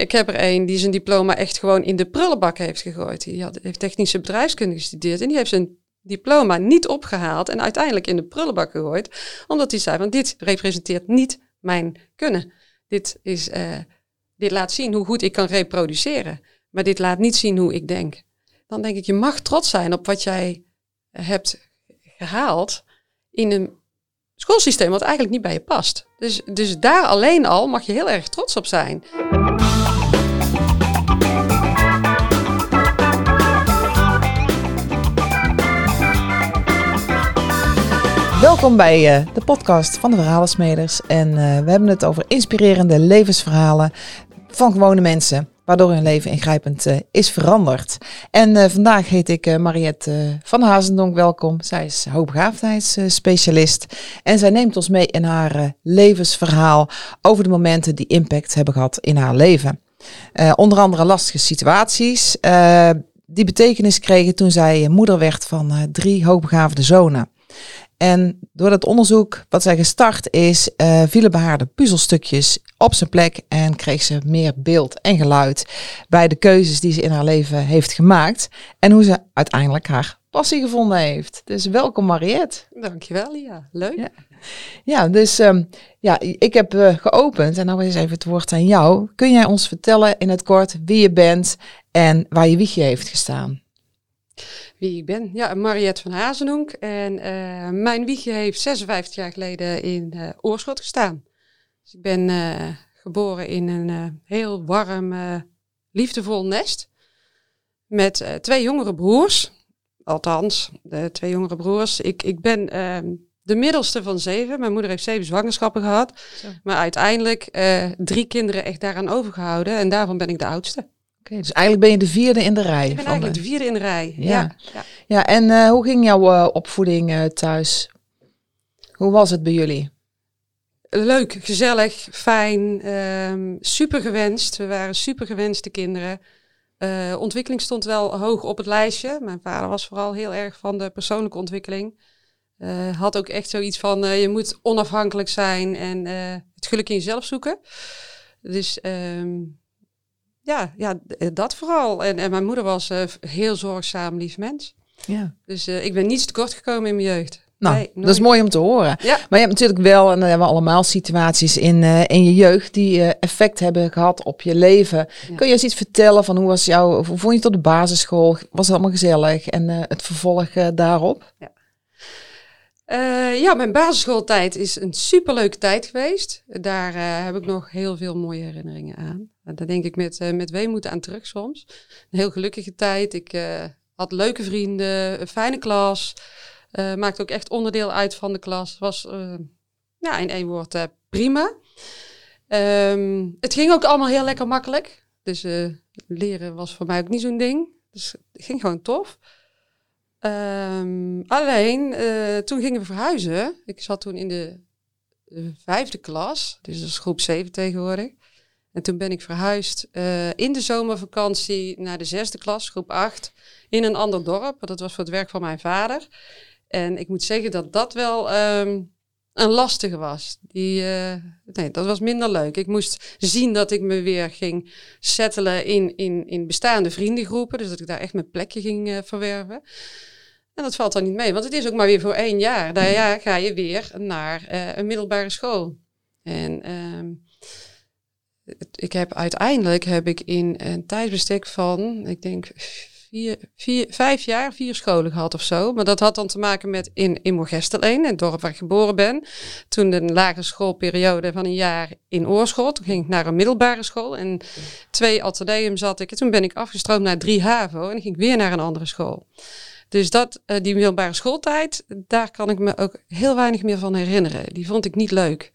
ik heb er een die zijn diploma echt gewoon in de prullenbak heeft gegooid. Die had, heeft technische bedrijfskunde gestudeerd en die heeft zijn diploma niet opgehaald en uiteindelijk in de prullenbak gegooid. Omdat hij zei, van dit representeert niet mijn kunnen. Dit, is, uh, dit laat zien hoe goed ik kan reproduceren. Maar dit laat niet zien hoe ik denk. Dan denk ik, je mag trots zijn op wat jij hebt gehaald in een schoolsysteem wat eigenlijk niet bij je past. Dus, dus daar alleen al mag je heel erg trots op zijn. Welkom bij uh, de podcast van de Verhalensmeders. En uh, we hebben het over inspirerende levensverhalen van gewone mensen waardoor hun leven ingrijpend uh, is veranderd. En vandaag heet ik Mariette van Hazendonk welkom. Zij is hoogbegaafdheidsspecialist en zij neemt ons mee in haar levensverhaal over de momenten die impact hebben gehad in haar leven. onder andere lastige situaties die betekenis kregen toen zij moeder werd van drie hoogbegaafde zonen. En door dat onderzoek wat zij gestart is, uh, vielen bij haar de puzzelstukjes op zijn plek en kreeg ze meer beeld en geluid bij de keuzes die ze in haar leven heeft gemaakt en hoe ze uiteindelijk haar passie gevonden heeft. Dus welkom Mariette. Dankjewel, ja. Leuk. Ja, ja dus um, ja, ik heb uh, geopend en nou is even het woord aan jou. Kun jij ons vertellen in het kort wie je bent en waar je wiegje heeft gestaan? Wie ik ben. Ja, Mariette van Hazenhoek. En uh, mijn wiegje heeft 56 jaar geleden in uh, Oorschot gestaan. Dus ik ben uh, geboren in een heel warm, liefdevol nest. Met twee jongere broers. Althans, de twee jongere broers. Ik, ik ben ehm, de middelste van zeven. Mijn moeder heeft zeven zwangerschappen gehad. Zo. Maar uiteindelijk drie kinderen echt daaraan overgehouden. En daarvan ben ik de oudste dus eigenlijk ben je de vierde in de rij. Ik ben eigenlijk de... vierde in de rij, ja. Ja, ja. en uh, hoe ging jouw uh, opvoeding uh, thuis? Hoe was het bij jullie? Leuk, gezellig, fijn, um, super gewenst. We waren super gewenste kinderen. ontwikkeling stond wel hoog op het lijstje. Mijn vader was vooral heel erg van de persoonlijke ontwikkeling. had ook echt zoiets van, je moet onafhankelijk zijn en het geluk in jezelf zoeken. Dus... Um, ja, ja, eh, dat vooral. En, en mijn moeder was uh, heel zorgzaam, lief mens. Ja. Dus uh, ik ben niets tekort gekomen in mijn jeugd. Nou, nee, dat is mooi om te horen. Ja. Maar je hebt natuurlijk wel, en dan hebben we allemaal situaties in, uh, in je jeugd die uh, effect hebben gehad op je leven. Kun je eens iets vertellen van hoe was jouw, hoe vond je het op de basisschool? Was het allemaal gezellig? En uh, het vervolg daarop? Ja. Uh, ja, mijn basisschooltijd is een superleuke tijd geweest. Daar uh, heb ik nog heel veel mooie herinneringen aan. Daar denk ik met, uh, met weemoed aan terug soms. Een heel gelukkige tijd. Ik had leuke vrienden, een fijne klas. maakte ook echt onderdeel uit van de klas. Was ja, in één woord prima. Um, het ging ook allemaal heel lekker makkelijk. Dus leren was voor mij ook niet zo'n ding. Dus het ging gewoon tof. Um, alleen, uh, toen gingen we verhuizen. Ik zat toen in de, de, vijfde klas, dus dat is groep 7 tegenwoordig. En toen ben ik verhuisd uh, in de zomervakantie naar de zesde klas, groep 8, in een ander dorp. Dat was voor het werk van mijn vader. En ik moet zeggen dat dat wel um, een lastige was. Die, uh, nee, dat was minder leuk. Ik moest zien dat ik me weer ging settelen in, in, in bestaande vriendengroepen. Dus dat ik daar echt mijn plekje ging uh, verwerven. En dat valt dan niet mee, want het is ook maar weer voor één jaar. Daarna ga je weer naar uh, een middelbare school. En um, ik heb uiteindelijk heb ik in een tijdsbestek van, ik denk vier, vijf jaar, vier scholen gehad of zo. Maar dat had dan te maken met in, in Moergesteleen, het dorp waar ik geboren ben. Toen de lagere schoolperiode van een jaar in Oorschot. Toen ging ik naar een middelbare school. En twee ateneum zat ik. En toen ben ik afgestroomd naar drie HAVO. En ging ik weer naar een andere school. Dus dat, uh, die middelbare schooltijd, daar kan ik me ook heel weinig meer van herinneren. Die vond ik niet leuk.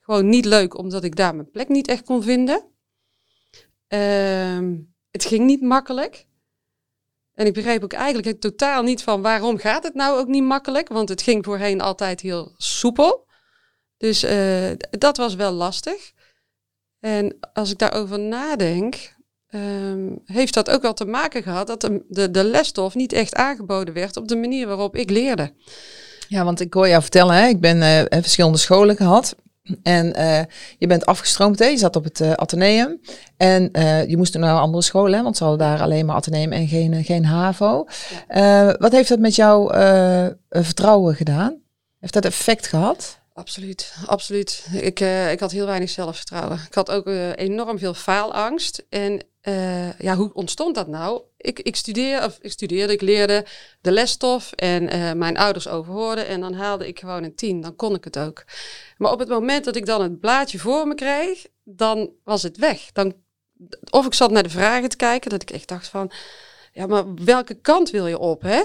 Gewoon niet leuk, omdat ik daar mijn plek niet echt kon vinden. Uh, het ging niet makkelijk. En ik begreep ook eigenlijk totaal niet van waarom gaat het nou ook niet makkelijk. Want het ging voorheen altijd heel soepel. Dus uh, dat was wel lastig. En als ik daarover nadenk, um, heeft dat ook wel te maken gehad dat de, de, de lesstof niet echt aangeboden werd op de manier waarop ik leerde. Ja, want ik hoor jou vertellen, hè, ik ben uh, verschillende scholen gehad. En uh, je bent afgestroomd, hè? je zat op het uh, Atheneum. En uh, je moest naar een andere school, hè? want ze hadden daar alleen maar Atheneum en geen, geen HAVO. Wat heeft dat met jouw vertrouwen gedaan? Heeft dat effect gehad? Absoluut, absoluut. Ik, ik had heel weinig zelfvertrouwen. Ik had ook enorm veel faalangst. En uh, ja, hoe ontstond dat nou? Ik, ik, studeer, of ik studeerde, ik leerde de lesstof en mijn ouders overhoorden en dan haalde ik gewoon een tien, dan kon ik het ook. Maar op het moment dat ik dan het blaadje voor me kreeg, dan was het weg. Dan, of ik zat naar de vragen te kijken, dat ik echt dacht van, ja, maar welke kant wil je op, hè?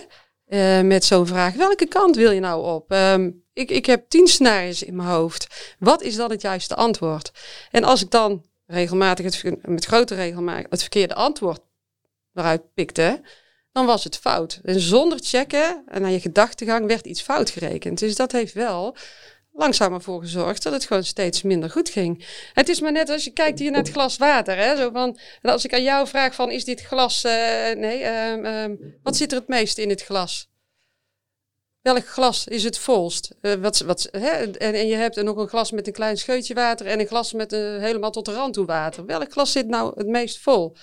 Met zo'n vraag, welke kant wil je nou op? Um, ik, ik heb tien scenario's in mijn hoofd. Wat is dan het juiste antwoord? En als ik dan regelmatig het, met grote regelmatig het verkeerde antwoord eruit pikte, dan was het fout. En zonder checken en naar je gedachtegang werd iets fout gerekend. Dus dat heeft wel langzaam ervoor gezorgd dat het gewoon steeds minder goed ging. Het is maar net als je kijkt hier naar het glas water. Hè? Zo van, als ik aan jou vraag van is dit glas, uh, nee, um, um, wat zit er het meest in het glas? Welk glas is het volst? Uh, wat, wat, hè? En, en je hebt er nog een glas met een klein scheutje water en een glas met uh, helemaal tot de rand toe water. Welk glas zit nou het meest vol?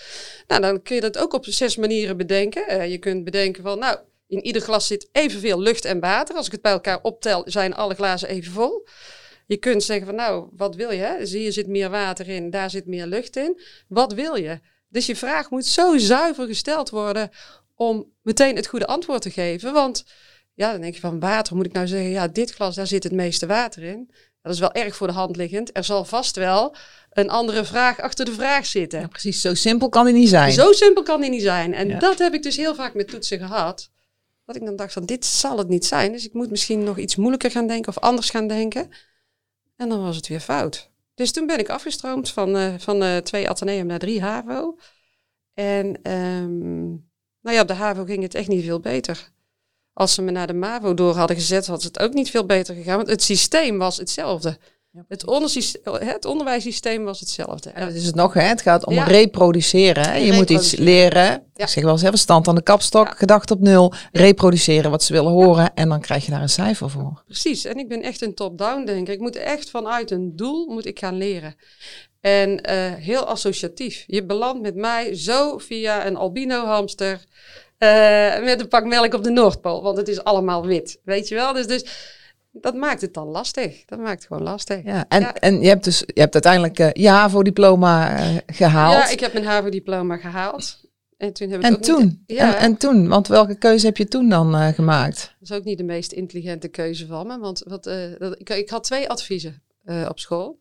Nou, dan kun je dat ook op zes manieren bedenken. Uh, je kunt bedenken van, nou, in ieder glas zit evenveel lucht en water. Als ik het bij elkaar optel, zijn alle glazen even vol. Je kunt zeggen van, nou, wat wil je? Hier zit meer water in, daar zit meer lucht in. Wat wil je? Dus je vraag moet zo zuiver gesteld worden om meteen het goede antwoord te geven. Want ja, dan denk je van water, moet ik nou zeggen, ja, dit glas, daar zit het meeste water in. Dat is wel erg voor de hand liggend. Er zal vast wel een andere vraag achter de vraag zitten. Ja, precies, zo simpel kan die niet zijn. Zo simpel kan die niet zijn. En dat heb ik dus heel vaak met toetsen gehad. Dat ik dan dacht van, dit zal het niet zijn. Dus ik moet misschien nog iets moeilijker gaan denken of anders gaan denken. En dan was het weer fout. Dus toen ben ik afgestroomd van, uh, van uh, twee Atheneum naar drie HAVO. En um, nou ja, op de HAVO ging het echt niet veel beter als ze me naar de MAVO door hadden gezet, had het ook niet veel beter gegaan. Want het systeem was hetzelfde. het, het onderwijssysteem was hetzelfde. En dat is het nog, hè? het gaat om reproduceren. Hè? Je moet iets leren. Ik zeg wel eens, even stand aan de kapstok, gedacht op nul. Reproduceren wat ze willen horen. En dan krijg je daar een cijfer voor. Precies. En ik ben echt een top-down denker. Ik moet echt vanuit een doel moet ik gaan leren. En uh, heel associatief. Je belandt met mij zo via een albino hamster uh, met een pak melk op de Noordpool. Want het is allemaal wit. Weet je wel? Dus, dus dat maakt het dan lastig. Dat maakt het gewoon lastig. Ja, en, en je hebt dus je hebt uiteindelijk uh, je HAVO-diploma uh, gehaald. Ja, ik heb mijn HAVO-diploma gehaald. En toen heb ik en ook toen? Niet, ja. en, en, toen? Want welke keuze heb je toen dan uh, gemaakt? Dat is ook niet de meest intelligente keuze van me. Want wat, dat, ik, ik, had twee adviezen op school.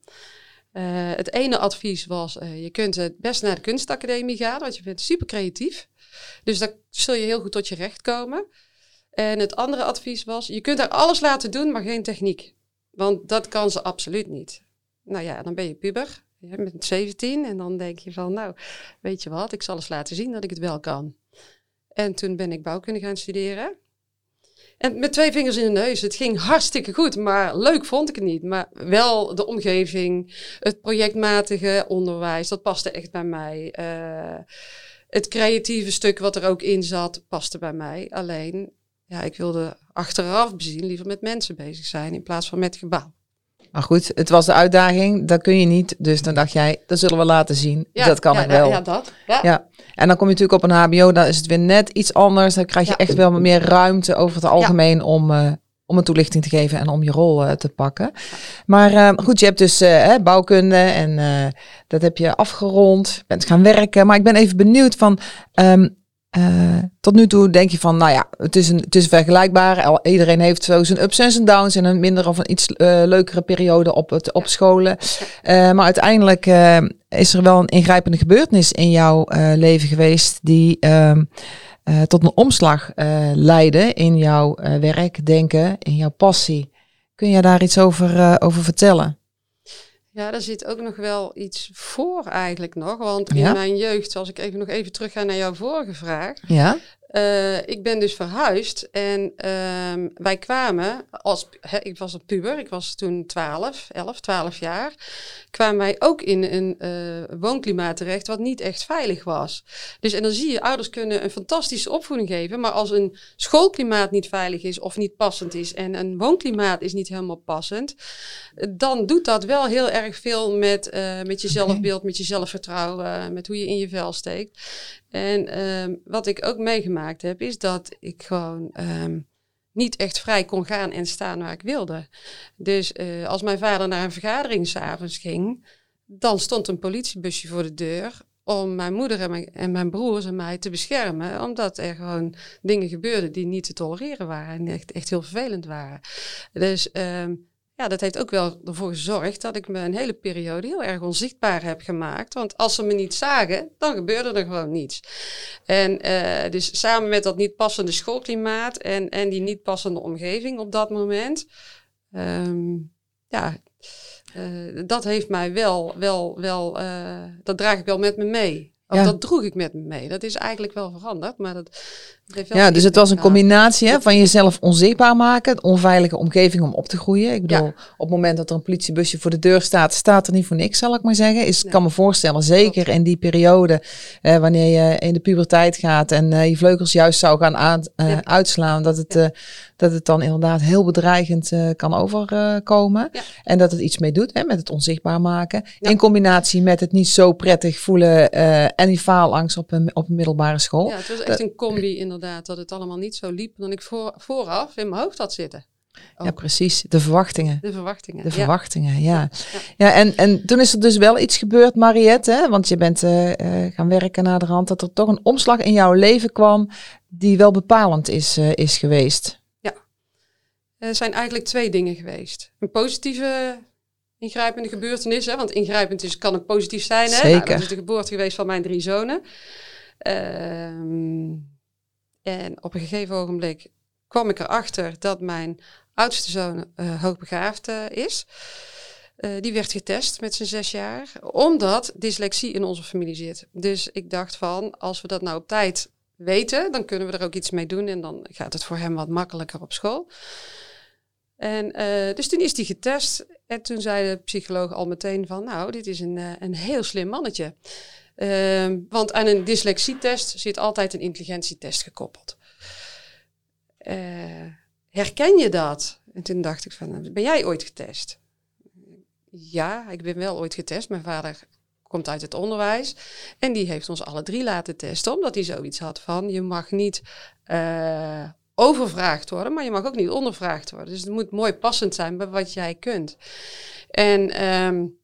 het ene advies was, je kunt het best naar de kunstacademie gaan, want je bent super creatief. Dus daar zul je heel goed tot je recht komen. En het andere advies was, je kunt er alles laten doen, maar geen techniek. Want dat kan ze absoluut niet. Nou ja, dan ben je puber, je bent 17 en dan denk je van, nou, weet je wat, ik zal eens laten zien dat ik het wel kan. En toen ben ik bouwkunde gaan studeren. En met twee vingers in de neus. Het ging hartstikke goed, maar leuk vond ik het niet. Maar wel de omgeving, het projectmatige onderwijs, dat paste echt bij mij. Uh, het creatieve stuk wat er ook in zat, paste bij mij. Alleen, ja, ik wilde achteraf bezien liever met mensen bezig zijn in plaats van met gebouw. Maar goed, het was de uitdaging, dat kun je niet. Dus dan dacht jij, dat zullen we laten zien. Ja, dat kan ja, ik wel. Ja, dat. Ja. ja. En dan kom je natuurlijk op een HBO, dan is het weer net iets anders. Dan krijg je echt wel meer ruimte over het algemeen om, uh, om een toelichting te geven en om je rol uh, te pakken. Maar uh, goed, je hebt dus uh, bouwkunde en dat heb je afgerond, bent gaan werken. Maar ik ben even benieuwd van, um, tot nu toe denk je van, nou ja, het is, een, het is vergelijkbaar. Iedereen heeft zo zijn ups en zijn downs en een minder of een iets leukere periode op, het, op scholen. maar uiteindelijk is er wel een ingrijpende gebeurtenis in jouw leven geweest die... Ehm, uh, tot een omslag uh, leiden in jouw uh, werk, denken, in jouw passie. Kun je daar iets over, over vertellen? Ja, daar zit ook nog wel iets voor eigenlijk nog. Want in mijn jeugd, als ik even nog even terug ga naar jouw vorige vraag. Ja? Uh, ik ben dus verhuisd en uh, wij kwamen, als, he, ik was een puber, ik was toen 12, 11, 12 jaar, kwamen wij ook in een uh, woonklimaat terecht wat niet echt veilig was. Dus en dan zie je, ouders kunnen een fantastische opvoeding geven, maar als een schoolklimaat niet veilig is of niet passend is en een woonklimaat is niet helemaal passend, dan doet dat wel heel erg veel met, uh, met je zelfbeeld, met je zelfvertrouwen, met hoe je in je vel steekt. En um, wat ik ook meegemaakt heb, is dat ik gewoon um, niet echt vrij kon gaan en staan waar ik wilde. Dus uh, als mijn vader naar een vergadering s'avonds ging, dan stond een politiebusje voor de deur om mijn moeder en mijn, en mijn broers en mij te beschermen. Omdat er gewoon dingen gebeurden die niet te tolereren waren en echt, echt heel vervelend waren. Dus um, ja, dat heeft ook wel ervoor gezorgd dat ik me een hele periode heel erg onzichtbaar heb gemaakt. Want als ze me niet zagen, dan gebeurde er gewoon niets. En uh, dus samen met dat niet passende schoolklimaat en, en die niet passende omgeving op dat moment. Um, ja, uh, dat heeft mij wel, wel, wel uh, dat draag ik wel met me mee. Ja. dat droeg ik met me mee. Dat is eigenlijk wel veranderd, maar dat, dat heeft wel Ja, dus het was een combinatie hè, van jezelf onzichtbaar maken, een onveilige omgeving om op te groeien. Ik bedoel, ja. op het moment dat er een politiebusje voor de deur staat, staat er niet voor niks, zal ik maar zeggen. Is, Ik kan me voorstellen, zeker in die periode, eh, wanneer je in de puberteit gaat en uh, je vleugels juist zou gaan aan, ja. uitslaan, dat het, uh, dat het dan inderdaad heel bedreigend kan overkomen. En dat het iets mee doet hè, met het onzichtbaar maken. In combinatie met het niet zo prettig voelen en die faalangst op een, op een middelbare school. Ja, het was echt een combi inderdaad, dat het allemaal niet zo liep dan ik voor, vooraf in mijn hoofd had zitten. Ook. Ja, precies. De verwachtingen. De verwachtingen. De verwachtingen, ja. Ja, ja en, en toen is er dus wel iets gebeurd, Mariette, hè? want je bent uh, uh, gaan werken naar de rand, dat er toch een omslag in jouw leven kwam die wel bepalend is, uh, is geweest. Ja, er zijn eigenlijk twee dingen geweest. Een positieve ingrijpende gebeurtenis. Hè? Want ingrijpend is, kan ook positief zijn. Hè? Zeker. Nou, dat is de geboorte geweest van mijn drie zonen. Um, en op een gegeven ogenblik kwam ik erachter dat mijn oudste zoon uh, hoogbegaafd uh, is. Uh, die werd getest met zijn zes jaar, omdat dyslexie in onze familie zit. Dus ik dacht van, als we dat nou op tijd weten, dan kunnen we er ook iets mee doen en dan gaat het voor hem wat makkelijker op school. En uh, dus toen is hij getest en toen zei de psycholoog al meteen van, nou, dit is een, uh, een heel slim mannetje. Uh, want aan een dyslexietest zit altijd een intelligentietest gekoppeld. Uh, herken je dat? En toen dacht ik van, ben jij ooit getest? Ja, ik ben wel ooit getest. Mijn vader komt uit het onderwijs. En die heeft ons alle drie laten testen, omdat hij zoiets had van, je mag niet overvraagd worden, maar je mag ook niet ondervraagd worden. Dus het moet mooi passend zijn bij wat jij kunt. En um,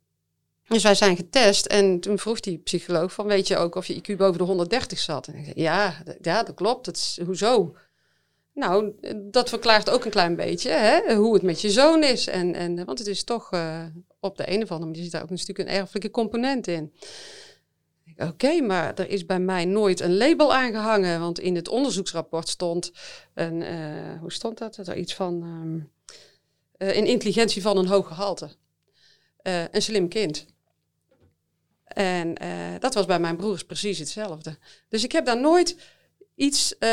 dus wij zijn getest en toen vroeg die psycholoog van, weet je ook of je IQ boven de 130 zat? En ik zei, ja, ja, dat klopt. Dat is, hoezo? Nou, dat verklaart ook een klein beetje hè, hoe het met je zoon is. En, en, want het is toch uh, op de een of andere manier zit daar ook een stuk een erfelijke component in. Oké, maar er is bij mij nooit een label aangehangen. Want in het onderzoeksrapport stond een, uh, hoe stond dat? Er iets van um, een intelligentie van een hoog gehalte. Uh, een slim kind. En dat was bij mijn broers precies hetzelfde. Dus ik heb daar nooit iets uh,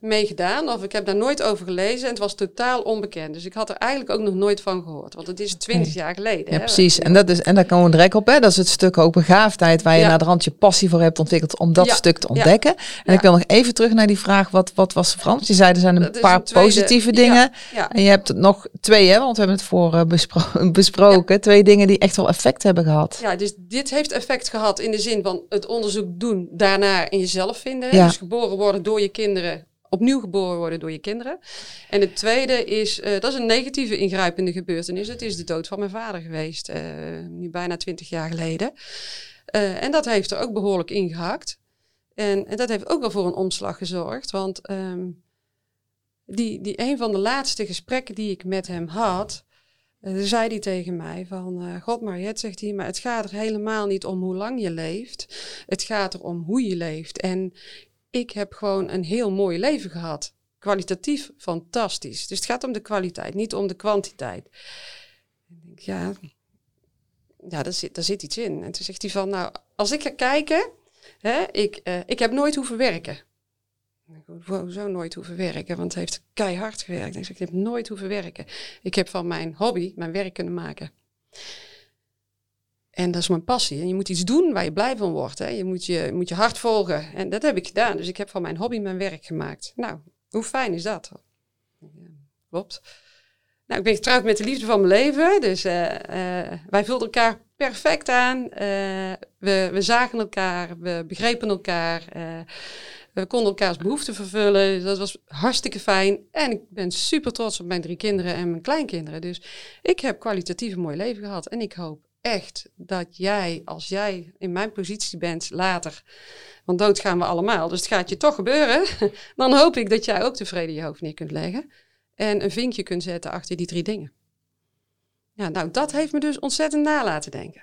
mee gedaan of ik heb daar nooit over gelezen en het was totaal onbekend. Dus ik had er eigenlijk ook nog nooit van gehoord, want het is twintig jaar geleden. Ja, hè, precies. En, dat is, en daar komen we direct op. Hè? Dat is het stuk ook begaafdheid waar je ja. naar de rand je passie voor hebt ontwikkeld om dat ja. stuk te ontdekken. En ik wil nog even terug naar die vraag, wat, wat was Frans? Je zei er zijn een paar een tweede, positieve dingen en je hebt nog twee, hè? want we hebben het voor uh, bespro besproken. Twee dingen die echt wel effect hebben gehad. Ja, dus dit heeft effect gehad in de zin van het onderzoek doen, daarna in jezelf vinden. Dus geboren worden worden door je kinderen, opnieuw geboren worden door je kinderen. En het tweede is, uh, dat is een negatieve ingrijpende gebeurtenis. Het is de dood van mijn vader geweest, uh, nu bijna twintig jaar geleden. Uh, en dat heeft er ook behoorlijk ingehakt. En, en, dat heeft ook wel voor een omslag gezorgd. Want um, die, die, een van de laatste gesprekken die ik met hem had, zei hij tegen mij van, God Mariette, zegt hij, maar het gaat er helemaal niet om hoe lang je leeft. Het gaat er om hoe je leeft. En ik heb gewoon een heel mooi leven gehad. Kwalitatief fantastisch. Dus het gaat om de kwaliteit, niet om de kwantiteit. Ja, ja daar, zit, daar zit iets in. En toen zegt hij van, nou, als ik ga kijken, hè, ik, uh, ik heb nooit hoeven werken. Ik zo nooit hoeven werken, want het heeft keihard gewerkt. Ik zeg, ik heb nooit hoeven werken. Ik heb van mijn hobby mijn werk kunnen maken. En dat is mijn passie. En je moet iets doen waar je blij van wordt. Hè. Je, moet je moet je hart volgen. En dat heb ik gedaan. Dus ik heb van mijn hobby mijn werk gemaakt. Nou, hoe fijn is dat? Ja, klopt. Nou, ik ben getrouwd met de liefde van mijn leven. Dus uh, uh, wij vulden elkaar perfect aan. Uh, we, we zagen elkaar, we begrepen elkaar. we konden elkaars behoeften vervullen. Dus dat was hartstikke fijn. En ik ben super trots op mijn drie kinderen en mijn kleinkinderen. Dus ik heb kwalitatief een mooi leven gehad. En ik hoop echt dat jij, als jij in mijn positie bent later, want dood gaan we allemaal, dus het gaat je toch gebeuren, dan hoop ik dat jij ook tevreden je hoofd neer kunt leggen en een vinkje kunt zetten achter die drie dingen. Ja, nou, dat heeft me dus ontzettend na laten denken.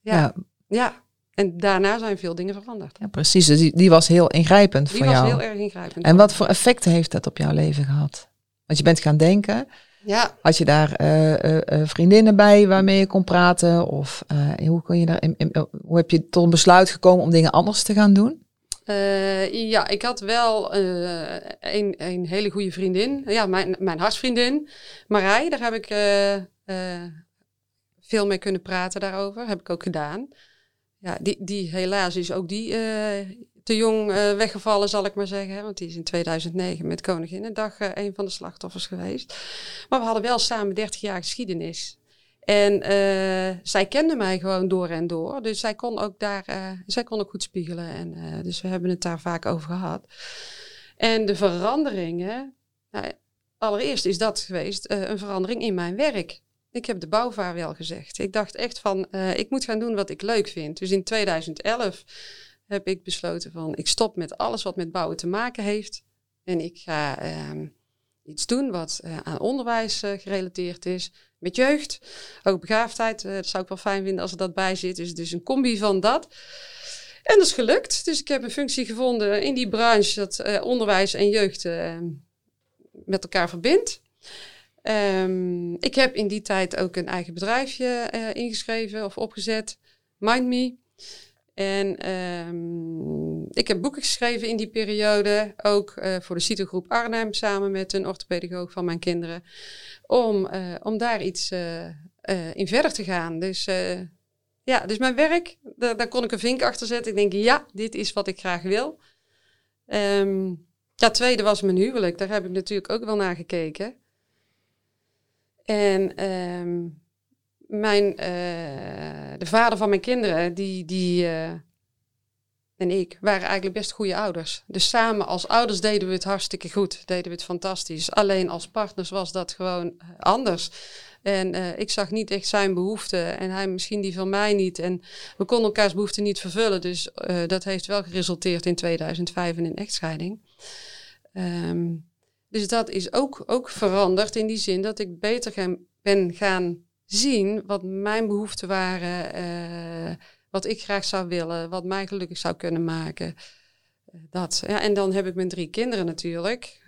Ja, ja. En daarna zijn veel dingen veranderd. Ja, precies. Dus die, die was heel ingrijpend die voor jou. Die was heel erg ingrijpend. En wat voor effecten heeft dat op jouw leven gehad? Want je bent gaan denken, ja. Had je daar uh, vriendinnen bij waarmee je kon praten? Of hoe, kon je daar, hoe heb je tot een besluit gekomen om dingen anders te gaan doen? ja, ik had wel een, een hele goede vriendin. Ja, mijn, mijn hartsvriendin, Marij. Daar heb ik veel mee kunnen praten daarover. Heb ik ook gedaan. Ja, die, die helaas is ook die te jong uh, weggevallen, zal ik maar zeggen. Want die is in 2009 met Koninginnedag uh, een van de slachtoffers geweest. Maar we hadden wel samen 30 jaar geschiedenis. En uh, zij kende mij gewoon door en door. Dus zij kon ook daar, zij kon ook goed spiegelen. En, dus we hebben het daar vaak over gehad. En de veranderingen, nou, allereerst is dat geweest een verandering in mijn werk. Ik heb de bouwvaar wel gezegd. Ik dacht echt van, ik moet gaan doen wat ik leuk vind. Dus in 2011 heb ik besloten van ik stop met alles wat met bouwen te maken heeft. En ik ga uh, iets doen wat uh, aan onderwijs uh, gerelateerd is. Met jeugd, ook begaafdheid. Eh, dat zou ik wel fijn vinden als er dat bij zit. Dus, dus een combi van dat. En dat is gelukt. Dus ik heb een functie gevonden in die branche dat onderwijs en jeugd ehm, met elkaar verbindt. Um, ik heb in die tijd ook een eigen bedrijfje ingeschreven of opgezet. MindMe. En um, ik heb boeken geschreven in die periode, ook uh, voor de CITO-groep Arnhem, samen met een orthopedagoog van mijn kinderen, om, uh, om daar iets uh, in verder te gaan. Dus ja, dus mijn werk, daar, kon ik een vink achter zetten. Ik denk, ja, dit is wat ik graag wil. Um, ja, tweede was mijn huwelijk. Daar heb ik natuurlijk ook wel naar gekeken. En um, mijn, uh, de vader van mijn kinderen, die, die uh, en ik waren eigenlijk best goede ouders. Dus samen als ouders deden we het hartstikke goed, deden we het fantastisch. Alleen als partners was dat gewoon eh, anders. En ik zag niet echt zijn behoeften en hij misschien die van mij niet. En we konden elkaars behoeften niet vervullen. Dus dat heeft wel geresulteerd in 2005 in echtscheiding. Um, dus dat is ook, ook veranderd in die zin dat ik beter gaan, ben gaan zien wat mijn behoeften waren, uh, wat ik graag zou willen, wat mij gelukkig zou kunnen maken. Dat. Ja, en dan heb ik mijn drie kinderen natuurlijk.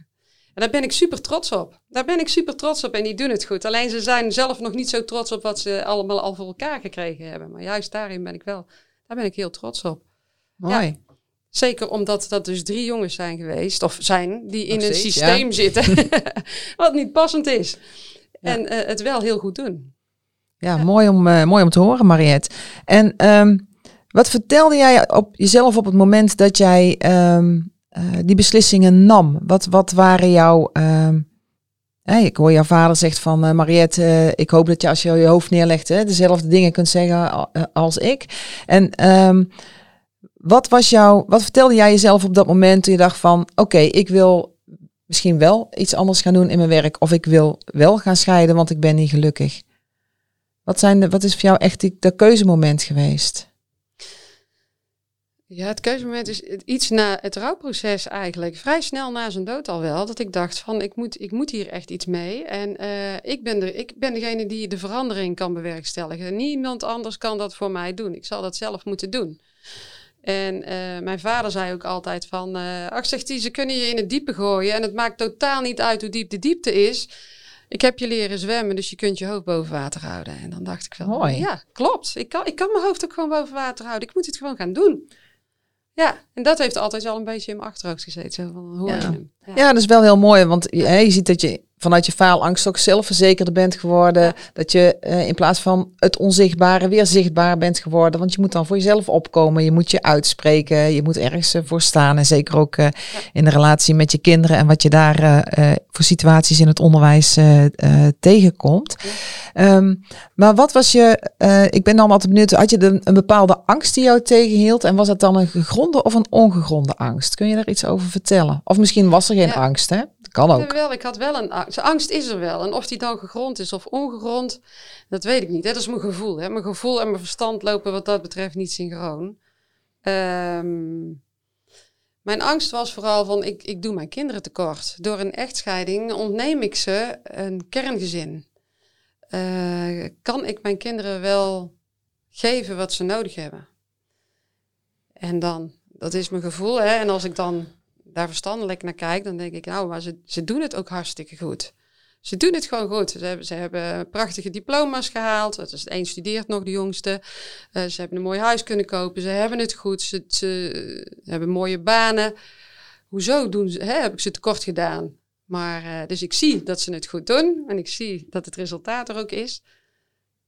En daar ben ik super trots op. Daar ben ik super trots op en die doen het goed. Alleen ze zijn zelf nog niet zo trots op wat ze allemaal al voor elkaar gekregen hebben. Maar juist daarin ben ik wel, daar ben ik heel trots op. Mooi. Ja, zeker omdat dat dus drie jongens zijn geweest, of zijn, die in een systeem ja. zitten wat niet passend is. Ja. En uh, het wel heel goed doen. Ja, Mooi, om, uh, mooi om te horen, Mariette. En um, wat vertelde jij op jezelf op het moment dat jij um, uh, die beslissingen nam? Wat, wat waren jouw. Hey, ik hoor jouw vader zegt van uh, Mariette, ik hoop dat je als je je hoofd neerlegt, hè, dezelfde dingen kunt zeggen als ik. En wat was jouw, wat vertelde jij jezelf op dat moment toen je dacht van, oké, ik wil misschien wel iets anders gaan doen in mijn werk, of ik wil wel gaan scheiden, want ik ben niet gelukkig. Wat, zijn de, wat is voor jou echt die, dat keuzemoment geweest? Ja, het keuzemoment is iets na het rouwproces eigenlijk. Vrij snel na zijn dood al wel. Dat ik dacht van ik moet, ik moet hier echt iets mee. En uh, ik, ben de, ik ben degene die de verandering kan bewerkstelligen. Niemand anders kan dat voor mij doen. Ik zal dat zelf moeten doen. En uh, mijn vader zei ook altijd van... Uh, ach, zegt hij, ze kunnen je in het diepe gooien. En het maakt totaal niet uit hoe diep de diepte is ik heb je leren zwemmen, dus je kunt je hoofd boven water houden. En dan dacht ik van, Mooi. ja, klopt. Ik kan, ik kan mijn hoofd ook gewoon boven water houden. Ik moet het gewoon gaan doen. Ja, en dat heeft altijd wel een beetje in mijn achterhoofd gezeten. Van, hoe Ja. je hem. Ja. Ja, dat is wel heel mooi, want je, je ziet dat je vanuit je faalangst ook zelfverzekerder bent geworden. Dat je eh, in plaats van het onzichtbare weer zichtbaar bent geworden. Want je moet dan voor jezelf opkomen, je moet je uitspreken, je moet ergens eh, voor staan. En zeker ook eh, in de relatie met je kinderen en wat je daar voor situaties in het onderwijs tegenkomt. Ehm, maar wat was je, ik ben dan altijd benieuwd, had je de- een bepaalde angst die jou tegenhield? En was dat dan een gegronde of een ongegronde angst? Kun je daar iets over vertellen? Of misschien was er geen angst, hè? Kan ook. Jawel, ik had wel een angst. Angst is er wel. En of die dan gegrond is of ongegrond, dat weet ik niet. Dat is mijn gevoel. Hè. Mijn gevoel en mijn verstand lopen wat dat betreft niet synchroon. Ehm, mijn angst was vooral van, ik, ik doe mijn kinderen tekort. Door een echtscheiding ontneem ik ze een kerngezin. Eh, kan ik mijn kinderen wel geven wat ze nodig hebben? En dan, dat is mijn gevoel. Hè? En als ik dan daar verstandelijk naar kijk, dan denk ik, nou, maar ze, ze doen het ook hartstikke goed. Ze doen het gewoon goed. Ze hebben, ze hebben prachtige diploma's gehaald. Het is, een studeert nog, de jongste. Eh, ze hebben een mooi huis kunnen kopen. Ze hebben het goed. Ze, ze hebben mooie banen. Hoezo doen ze, hè, heb ik ze tekort gedaan? Maar, eh, dus ik zie dat ze het goed doen. En ik zie dat het resultaat er ook is.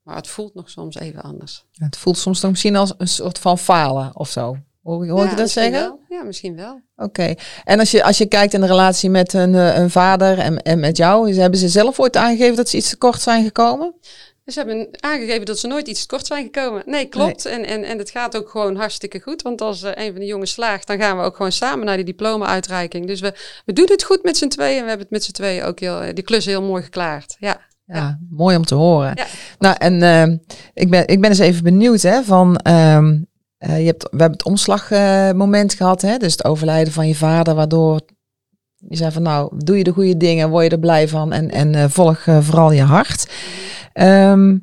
Maar het voelt nog soms even anders. Het voelt soms dan misschien als een soort van falen of zo. Hoor, hoor ik Ja, je dat zeggen? wel. Ja, misschien wel. Oké. En als je, als je kijkt in de relatie met een, eh, vader en, en met jou, hebben ze zelf ooit aangegeven dat ze iets tekort zijn gekomen? Ze hebben aangegeven dat ze nooit iets tekort zijn gekomen. Nee, klopt. En, en, en het gaat ook gewoon hartstikke goed. Want als eh, een van de jongens slaagt, dan gaan we ook gewoon samen naar die diploma-uitreiking. Dus we, we doen het goed met z'n tweeën. En we hebben het met z'n tweeën ook heel, eh, die klus heel mooi geklaard. Ja. Ja, mooi om te horen. Ja. Nou, en ik, ben, ik ben eens even benieuwd, hè, van, ehm, eh, je hebt, we hebben het omslagmoment gehad, hè, dus het overlijden van je vader, waardoor je zei van, nou, doe je de goede dingen, word je er blij van en, en eh, volg eh, vooral je hart. Ehm,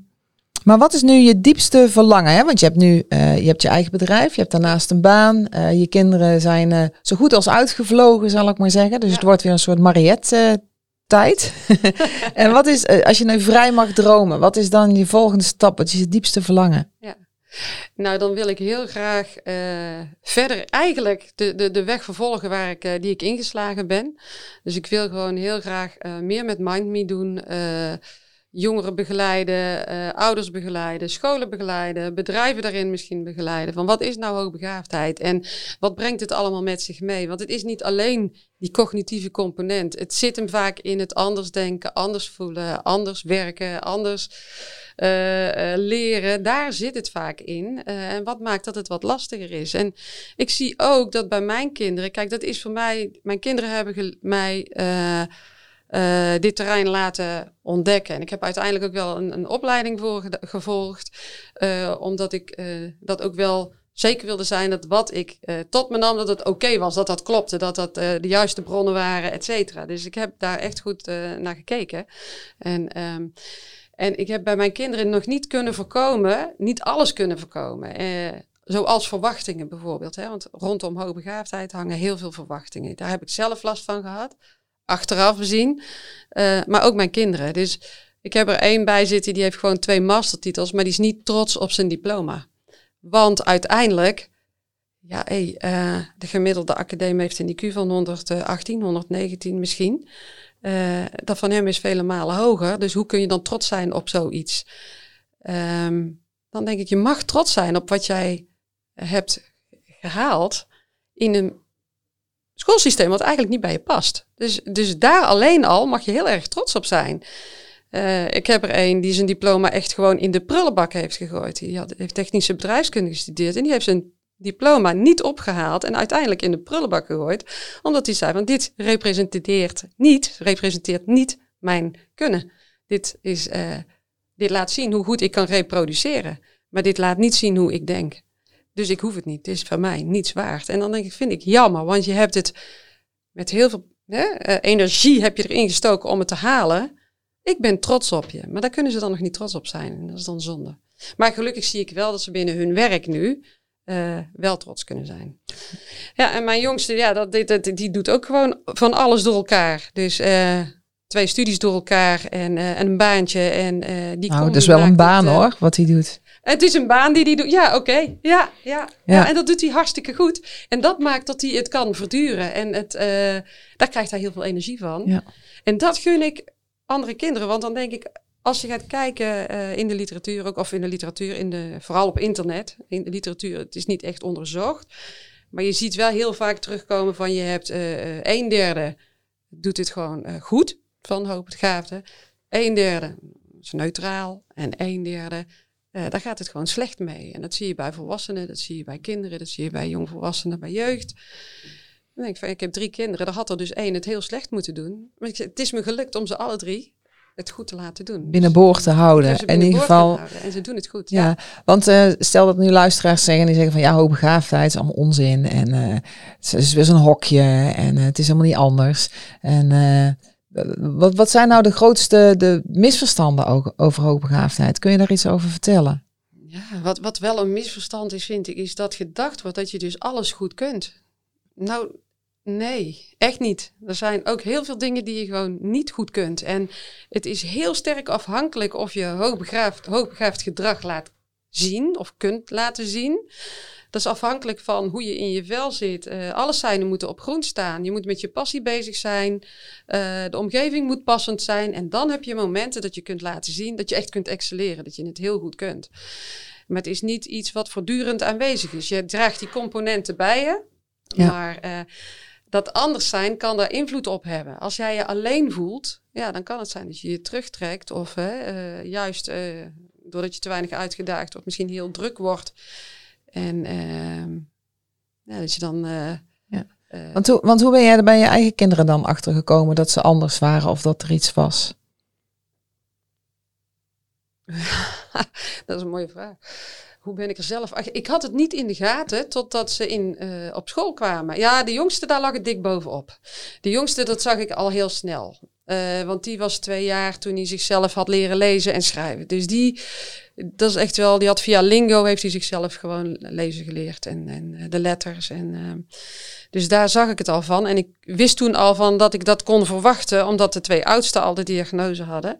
maar wat is nu je diepste verlangen? Hè? Want je hebt nu je, hebt je eigen bedrijf, je hebt daarnaast een baan. je kinderen zijn zo goed als uitgevlogen, zal ik maar zeggen. Dus Ja. het wordt weer een soort Mariette-tijd. en wat is, als je nu vrij mag dromen, wat is dan je volgende stap? Wat is je diepste verlangen? Nou, dan wil ik heel graag eh, verder eigenlijk de, de, de weg vervolgen waar ik, eh, die ik ingeslagen ben. Dus ik wil gewoon heel graag eh, meer met MindMe doen. Jongeren begeleiden, eh, ouders begeleiden, scholen begeleiden, bedrijven daarin misschien begeleiden. Van wat is nou hoogbegaafdheid en wat brengt het allemaal met zich mee? Want het is niet alleen die cognitieve component. Het zit hem vaak in het anders denken, anders voelen, anders werken, anders eh, eh, leren. Daar zit het vaak in. En wat maakt dat het wat lastiger is? En ik zie ook dat bij mijn kinderen, kijk, dat is voor mij, mijn kinderen hebben mij. Eh, dit terrein laten ontdekken. En ik heb uiteindelijk ook wel een, een opleiding voor gevolgd, eh, omdat ik eh, dat ook wel zeker wilde zijn dat wat ik tot me nam, dat het oké was, dat dat klopte, dat dat de juiste bronnen waren, et cetera. Dus ik heb daar echt goed naar gekeken. En, ehm, en ik heb bij mijn kinderen nog niet kunnen voorkomen, niet alles kunnen voorkomen. Zoals verwachtingen bijvoorbeeld. Hè? Want rondom hoogbegaafdheid hangen heel veel verwachtingen. Daar heb ik zelf last van gehad achteraf bezien. Eh, maar ook mijn kinderen. Dus ik heb er één bij zitten die heeft gewoon twee mastertitels, maar die is niet trots op zijn diploma. Want uiteindelijk, ja, eh, de gemiddelde academie heeft een IQ van 118, 119 misschien. Eh, dat van hem is vele malen hoger. Dus hoe kun je dan trots zijn op zoiets? Ehm, dan denk ik, je mag trots zijn op wat jij hebt gehaald in een schoolsysteem wat eigenlijk niet bij je past. Dus, dus daar alleen al mag je heel erg trots op zijn. Eh, ik heb er een die zijn diploma echt gewoon in de prullenbak heeft gegooid. Die had, heeft technische bedrijfskunde gestudeerd en die heeft zijn diploma niet opgehaald en uiteindelijk in de prullenbak gegooid. Omdat hij zei van dit representeert niet, representeert niet mijn kunnen. Dit, is, eh, dit laat zien hoe goed ik kan reproduceren. Maar dit laat niet zien hoe ik denk. Dus ik hoef het niet. Het is voor mij niets waard. En dan denk ik, vind ik jammer, want je hebt het met heel veel hè, eh, energie heb je erin gestoken om het te halen. Ik ben trots op je. Maar daar kunnen ze dan nog niet trots op zijn. En dat is dan zonde. Maar gelukkig zie ik wel dat ze binnen hun werk nu eh, wel trots kunnen zijn. Ja, en mijn jongste, ja, dat, dat- die doet ook gewoon van alles door elkaar. Dus eh, twee studies door elkaar en, en een baantje. En, die Nou, dat is wel een baan het, hoor, wat hij doet. Het is een baan die hij doet. Ja, oké. Ja, ja, ja, Ja. En dat doet hij hartstikke goed. En dat maakt dat hij het kan verduren. En het, eh, daar krijgt hij heel veel energie van. Ja. En dat gun ik andere kinderen. Want dan denk ik, als je gaat kijken eh, in de literatuur ook, of in de literatuur, in de, vooral op internet. In de literatuur, het is niet echt onderzocht. Maar je ziet wel heel vaak terugkomen van je hebt eh, een derde doet dit gewoon goed van hoogbegaafden. Een derde is neutraal. En een derde, eh, daar gaat het gewoon slecht mee. En dat zie je bij volwassenen, dat zie je bij kinderen, dat zie je bij jongvolwassenen, bij jeugd. Dan denk ik van, ik heb drie kinderen, daar had er dus één het heel slecht moeten doen. Maar ik zeg, het is me gelukt om ze alle drie het goed te laten doen. Binnenboord te Ik houden. ze In ieder geval, En ze doen het goed. ja. Want eh, stel dat nu luisteraars zeggen, die zeggen van ja, hoogbegaafdheid is allemaal onzin. En eh, het is weer zo'n hokje en het is helemaal niet anders. En wat, wat zijn nou de grootste de misverstanden ook over hoogbegaafdheid? Kun je daar iets over vertellen? Ja, wat, wat wel een misverstand is, vind ik, is dat gedacht wordt dat je dus alles goed kunt. Nou, nee, echt niet. Er zijn ook heel veel dingen die je gewoon niet goed kunt. En het is heel sterk afhankelijk of je hoogbegaafd, hoogbegaafd gedrag laat zien of kunt laten zien. Dat is afhankelijk van hoe je in je vel zit. Eh, alle seinen moeten op groen staan. Je moet met je passie bezig zijn. Eh, de omgeving moet passend zijn. En dan heb je momenten dat je kunt laten zien dat je echt kunt excelleren. Dat je het heel goed kunt. Maar het is niet iets wat voortdurend aanwezig is. Je draagt die componenten bij je. Ja. Maar eh, dat anders zijn kan daar invloed op hebben. Als jij je alleen voelt, ja, dan kan het zijn dat je je terugtrekt. Of juist doordat je te weinig uitgedaagd wordt, misschien heel druk wordt. En ehm, ja, dat je dan. eh, Ja. eh, Want hoe, want hoe ben jij er bij je eigen kinderen dan achter gekomen dat ze anders waren of dat er iets was? dat is een mooie vraag. Hoe ben ik er zelf achter? Ik had het niet in de gaten totdat ze in, eh, op school kwamen. Ja, de jongste, daar lag het dik bovenop. De jongste, dat zag ik al heel snel. Eh, want die was twee jaar toen hij zichzelf had leren lezen en schrijven. Dus die, dat is echt wel, die had via Lingo heeft hij zichzelf gewoon lezen geleerd en, en eh, de letters. En, eh, dus daar zag ik het al van. En ik wist toen al van dat ik dat kon verwachten, omdat de twee oudsten al de diagnose hadden.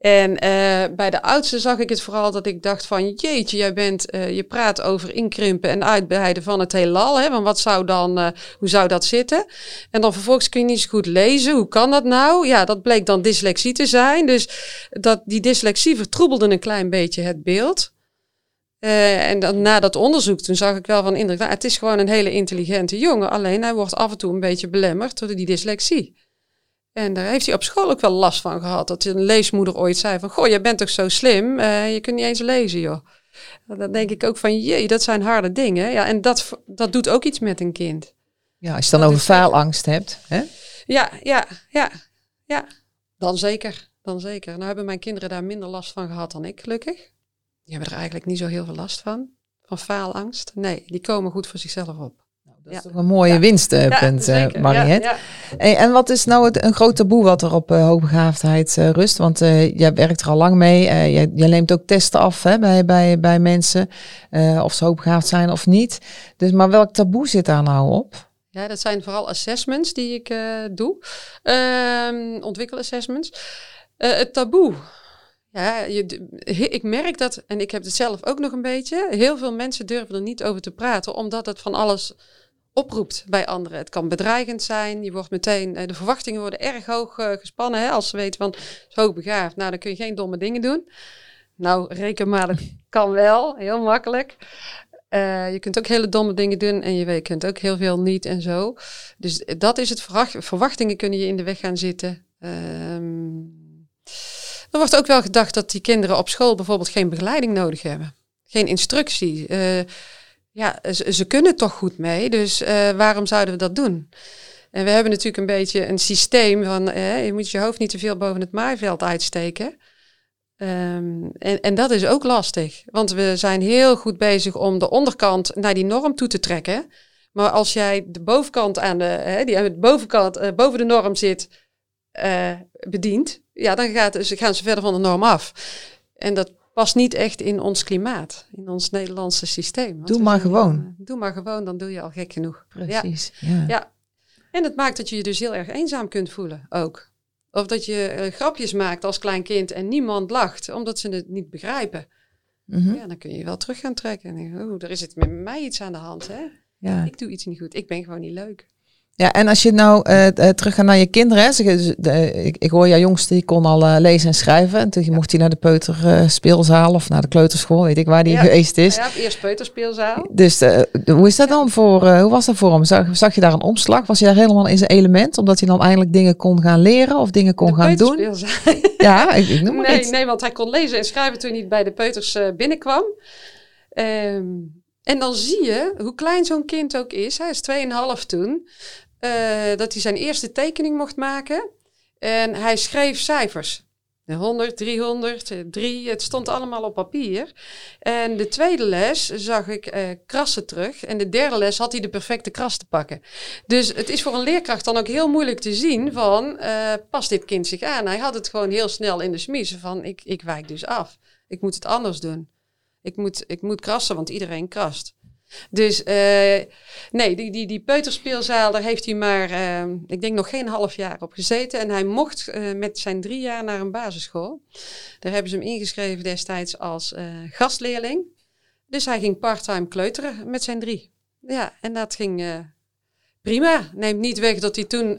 En eh, bij de oudste zag ik het vooral dat ik dacht van jeetje, jij bent, eh, je praat over inkrimpen en uitbreiden van het heelal. Hè? Want wat zou dan, eh, hoe zou dat zitten? En dan vervolgens kun je niet zo goed lezen. Hoe kan dat nou? Ja, dat bleek dan dyslexie te zijn. Dus dat, die dyslexie vertroebelde een klein beetje het beeld. En dan na dat onderzoek, toen zag ik wel van indruk, nou, het is gewoon een hele intelligente jongen. Alleen hij wordt af en toe een beetje belemmerd door die dyslexie. En daar heeft hij op school ook wel last van gehad. Dat een leesmoeder ooit zei van, goh, jij bent toch zo slim, eh, je kunt niet eens lezen, joh. Dan denk ik ook van, jee, dat zijn harde dingen. Ja, en dat, dat doet ook iets met een kind. Ja, als je dan Dat over is faalangst hebt. Hè? Ja, ja, ja, ja. Dan zeker, dan zeker. Nou hebben mijn kinderen daar minder last van gehad dan ik, gelukkig. Die hebben er eigenlijk niet zo heel veel last van. Van faalangst. Nee, die komen goed voor zichzelf op. Dat is toch een mooie winstpunt, eh. Mariette. Ja. Hey, en wat is nou het, een groot taboe wat er op eh, hoogbegaafdheid eh, rust? Want eh, jij werkt er al lang mee. eh jij, jij neemt ook testen af hè, bij, bij, bij mensen. eh, of ze hoogbegaafd zijn of niet. Dus, maar welk taboe zit daar nou op? Ja, dat zijn vooral assessments die ik eh, doe. Ehm ontwikkelassessments. Eh, het taboe. Ja, je, ik merk dat, en ik heb het zelf ook nog een beetje. Heel veel mensen durven er niet over te praten, omdat het van alles oproept bij anderen. Het kan bedreigend zijn. Je wordt meteen, eh, de verwachtingen worden erg hoog eh, gespannen. Hè, als ze weten van, is hoogbegaafd. Nou, dan kun je geen domme dingen doen. Nou, reken maar, dat kan wel. Heel makkelijk. Eh, je kunt ook hele domme dingen doen en je weet- kunt ook heel veel niet en zo. Dus dat is het. verwacht- Verwachtingen kunnen je in de weg gaan zitten. Ehm, er wordt ook wel gedacht dat die kinderen op school bijvoorbeeld geen begeleiding nodig hebben. Geen instructie. Ja, ze, ze kunnen toch goed mee, dus eh, waarom zouden we dat doen? En we hebben natuurlijk een beetje een systeem van eh, je moet je hoofd niet te veel boven het maaiveld uitsteken. Ehm, en, en dat is ook lastig, want we zijn heel goed bezig om de onderkant naar die norm toe te trekken. Maar als jij de bovenkant aan de, hè, die aan de bovenkant, eh, boven de norm zit, bedient, ja, dan gaat, gaan ze verder van de norm af. En dat past niet echt in ons klimaat, in ons Nederlandse systeem. Want Doe maar gewoon. eh, doe maar gewoon, dan doe je al gek genoeg. Precies. Ja. Ja. En het maakt dat je je dus heel erg eenzaam kunt voelen ook. Of dat je eh, grapjes maakt als klein kind en niemand lacht, omdat ze het niet begrijpen. Mhm. Ja, dan kun je je wel terug gaan trekken. En oh, er is het met mij iets aan de hand, hè? Ja. Ik doe iets niet goed. Ik ben gewoon niet leuk. Ja, en als je nou eh eh, terug gaat naar je kinderen. Hè, ze- de- ik, ik hoor jouw jongste, die kon al eh, lezen en schrijven. En toen mocht hij naar de peuterspeelzaal of naar de kleuterschool, weet ik waar die Ja. geweest is. Ja, eerst peuterspeelzaal. Dus eh, hoe is dat dan voor, hoe was dat voor hem? Zag, zag je daar een omslag? Was hij daar helemaal in zijn element? Omdat hij dan eindelijk dingen kon gaan leren of dingen kon De gaan doen? Ja, ik, ik noem maar Nee, iets. nee, want hij kon lezen en schrijven toen hij bij de peuters binnenkwam. Ehm, en dan zie je hoe klein zo'n kind ook is. Hij is 2,5 toen. Eh, dat hij zijn eerste tekening mocht maken. En hij schreef cijfers. 100, 300, eh, 3. Het stond allemaal op papier. En de tweede les zag ik eh, krassen terug. En de derde les had hij de perfecte kras te pakken. Dus het is voor een leerkracht dan ook heel moeilijk te zien van, eh, past dit kind zich aan? Hij had het gewoon heel snel in de smiezen van, ik, ik wijk dus af. Ik moet het anders doen. Ik moet, ik moet krassen, want iedereen krast. Dus eh, nee, die, die, die peuterspeelzaal, daar heeft hij maar, eh, ik denk nog geen half jaar op gezeten. En hij mocht eh, met zijn drie jaar naar een basisschool. Daar hebben ze hem ingeschreven destijds als gastleerling. Dus hij ging parttime kleuteren met zijn drie. Ja, en dat ging prima. Neemt niet weg dat hij toen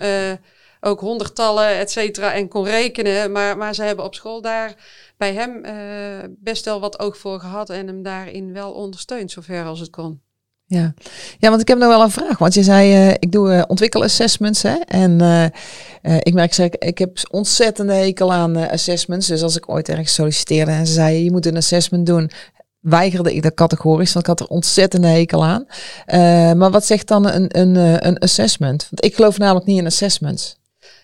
ook honderdtallen, et cetera, en kon rekenen. Maar, maar ze hebben op school daar bij hem eh, best wel wat oog voor gehad en hem daarin wel ondersteund, zover als het kon. Ja. ja, want ik heb nog wel een vraag. Want je zei, eh, ik doe eh, ontwikkelassessments. Hè? En ik merk, zeg, ik heb ontzettende hekel aan assessments. Dus als ik ooit ergens solliciteerde en ze zeiden, je moet een assessment doen, weigerde ik dat categorisch, want ik had er ontzettende hekel aan. Maar wat zegt dan een, een, een assessment? Want ik geloof namelijk niet in assessments.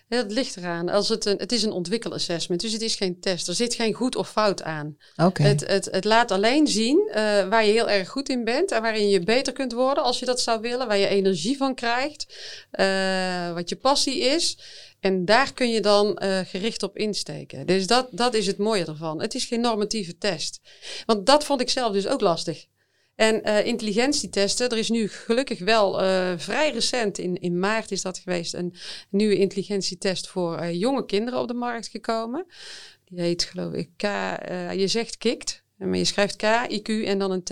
Het ligt eraan. Als het, een, het is een ontwikkelassessment, dus het is geen test. Er zit geen goed of fout aan. Oké. Het, het, het laat alleen zien eh, waar je heel erg goed in bent en waarin je beter kunt worden als je dat zou willen, waar je energie van krijgt, eh, wat je passie is. En daar kun je dan eh, gericht op insteken. Dus dat, dat is het mooie ervan. Het is geen normatieve test. Want dat vond ik zelf dus ook lastig. En eh, intelligentietesten, er is nu gelukkig wel eh, vrij recent, in, in maart is dat geweest, een nieuwe intelligentietest voor eh, jonge kinderen op de markt gekomen. Die heet geloof ik K, je zegt KIKT, maar je schrijft K, IQ en dan een T.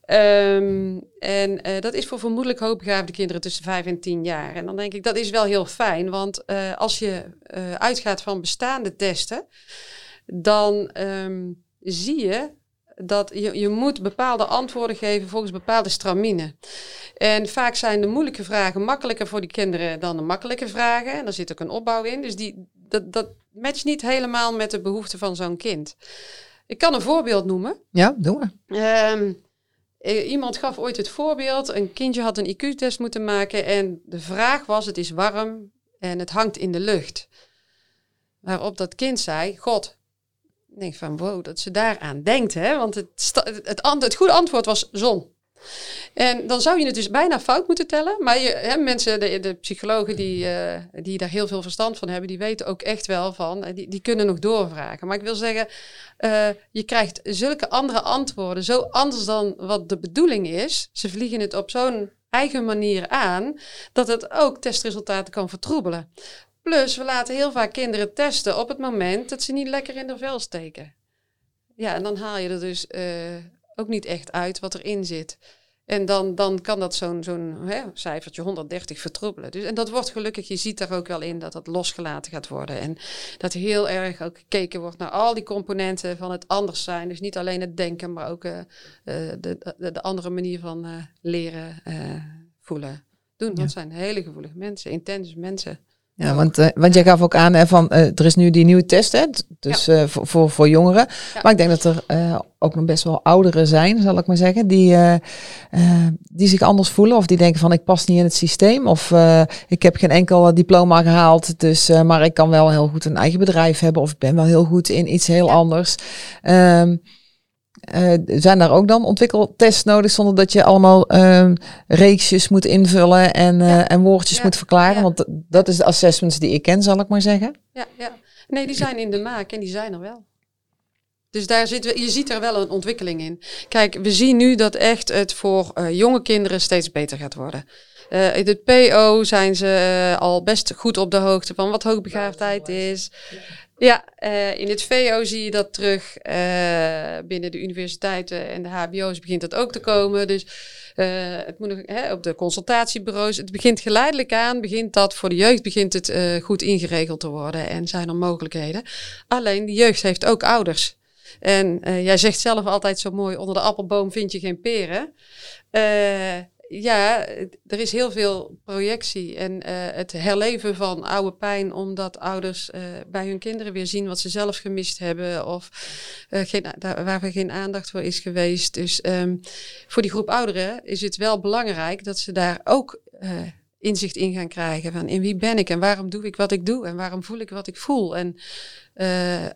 Ehm, en dat is voor vermoedelijk hoogbegaafde kinderen tussen 5 en 10 jaar. En dan denk ik, dat is wel heel fijn, want als je uitgaat van bestaande testen, dan ehm, zie je dat je, je moet bepaalde antwoorden geven volgens bepaalde stramine. En vaak zijn de moeilijke vragen makkelijker voor die kinderen dan de makkelijke vragen. En daar zit ook een opbouw in. Dus die, dat, dat matcht niet helemaal met de behoeften van zo'n kind. Ik kan een voorbeeld noemen. Ja, doen we. Ehm, eh, iemand gaf ooit het voorbeeld. Een kindje had een IQ-test moeten maken. En de vraag was, het is warm en het hangt in de lucht. Waarop dat kind zei, God, denk van wow, dat ze daaraan denkt. Hè? Want het, het, het goede antwoord was zon. En dan zou je het dus bijna fout moeten tellen. Maar je, hè, mensen, de, de psychologen die, eh, die daar heel veel verstand van hebben, die weten ook echt wel van, eh, die, die kunnen nog doorvragen. Maar ik wil zeggen, eh, je krijgt zulke andere antwoorden, zo anders dan wat de bedoeling is. Ze vliegen het op zo'n eigen manier aan, dat het ook testresultaten kan vertroebelen. Plus, we laten heel vaak kinderen testen op het moment dat ze niet lekker in de vel steken. Ja, en dan haal je er dus eh, ook niet echt uit wat erin zit. En dan, dan kan dat zo'n zo'n hè, cijfertje 130 vertroebelen. Dus, en dat wordt gelukkig, je ziet daar ook wel in dat dat losgelaten gaat worden. En dat heel erg ook gekeken wordt naar al die componenten van het anders zijn. Dus niet alleen het denken, maar ook eh, eh, de, de, de andere manier van leren, voelen, doen. Ja. Dat zijn hele gevoelige mensen, intense mensen. Ja, want, eh, want jij gaf ook aan hè, van eh, er is nu die nieuwe test, hè, dus eh, voor, voor, voor jongeren. Ja. Maar ik denk dat er ook nog best wel ouderen zijn, zal ik maar zeggen, die, die zich anders voelen of die denken van ik pas niet in het systeem of ik heb geen enkel diploma gehaald, dus, maar ik kan wel heel goed een eigen bedrijf hebben of ik ben wel heel goed in iets heel Ja. anders. Ehm, eh, zijn daar ook dan ontwikkeltests nodig zonder dat je allemaal ehm, reeksjes moet invullen en, eh, Ja. en woordjes Ja. moet verklaren? Ja. Want dat is de assessments die ik ken, zal ik maar zeggen. Ja, ja. Nee, die zijn in de maak en die zijn er wel. Dus daar zit, je ziet er wel een ontwikkeling in. Kijk, we zien nu dat echt het voor uh, jonge kinderen steeds beter gaat worden. Uh, in het PO zijn ze uh, al best goed op de hoogte van wat hoogbegaafdheid is. Ja, uh, in het VO zie je dat terug. binnen de universiteiten en de HBO's begint dat ook te komen. Dus het moet nog, hè, op de consultatiebureaus. Het begint geleidelijk aan, begint dat voor de jeugd begint het goed ingeregeld te worden en zijn er mogelijkheden. Alleen de jeugd heeft ook ouders. En jij zegt zelf altijd zo mooi: onder de appelboom vind je geen peren ja, er is heel veel projectie en uh, het herleven van oude pijn, omdat ouders uh, bij hun kinderen weer zien wat ze zelf gemist hebben of uh, geen, waar er geen aandacht voor is geweest. Dus um, voor die groep ouderen is het wel belangrijk dat ze daar ook inzicht in gaan krijgen van in wie ben ik en waarom doe ik wat ik doe en waarom voel ik wat ik voel. En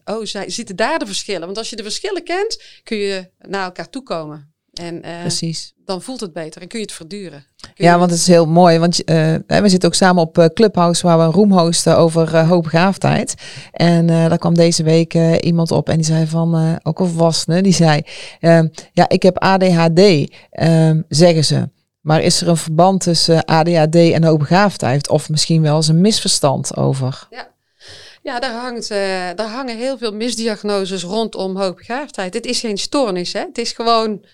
oh, zitten daar de verschillen? Want als je de verschillen kent, kun je naar elkaar toekomen. En uh, Precies. dan voelt het beter en kun je het verduren. ja, want het is heel mooi. Want uh, we zitten ook samen op Clubhouse waar we een room hosten over uh, hoogbegaafdheid. En daar kwam deze week iemand op en die zei van, ook een volwassene, die zei, ehm, ja, ik heb ADHD, ehm, zeggen ze. Maar is er een verband tussen ADHD en hoogbegaafdheid? Of misschien wel eens een misverstand over? Ja. Ja, daar, hangt, uh, daar hangen heel veel misdiagnoses rondom hoogbegaafdheid. Het is geen stoornis, hè? het is gewoon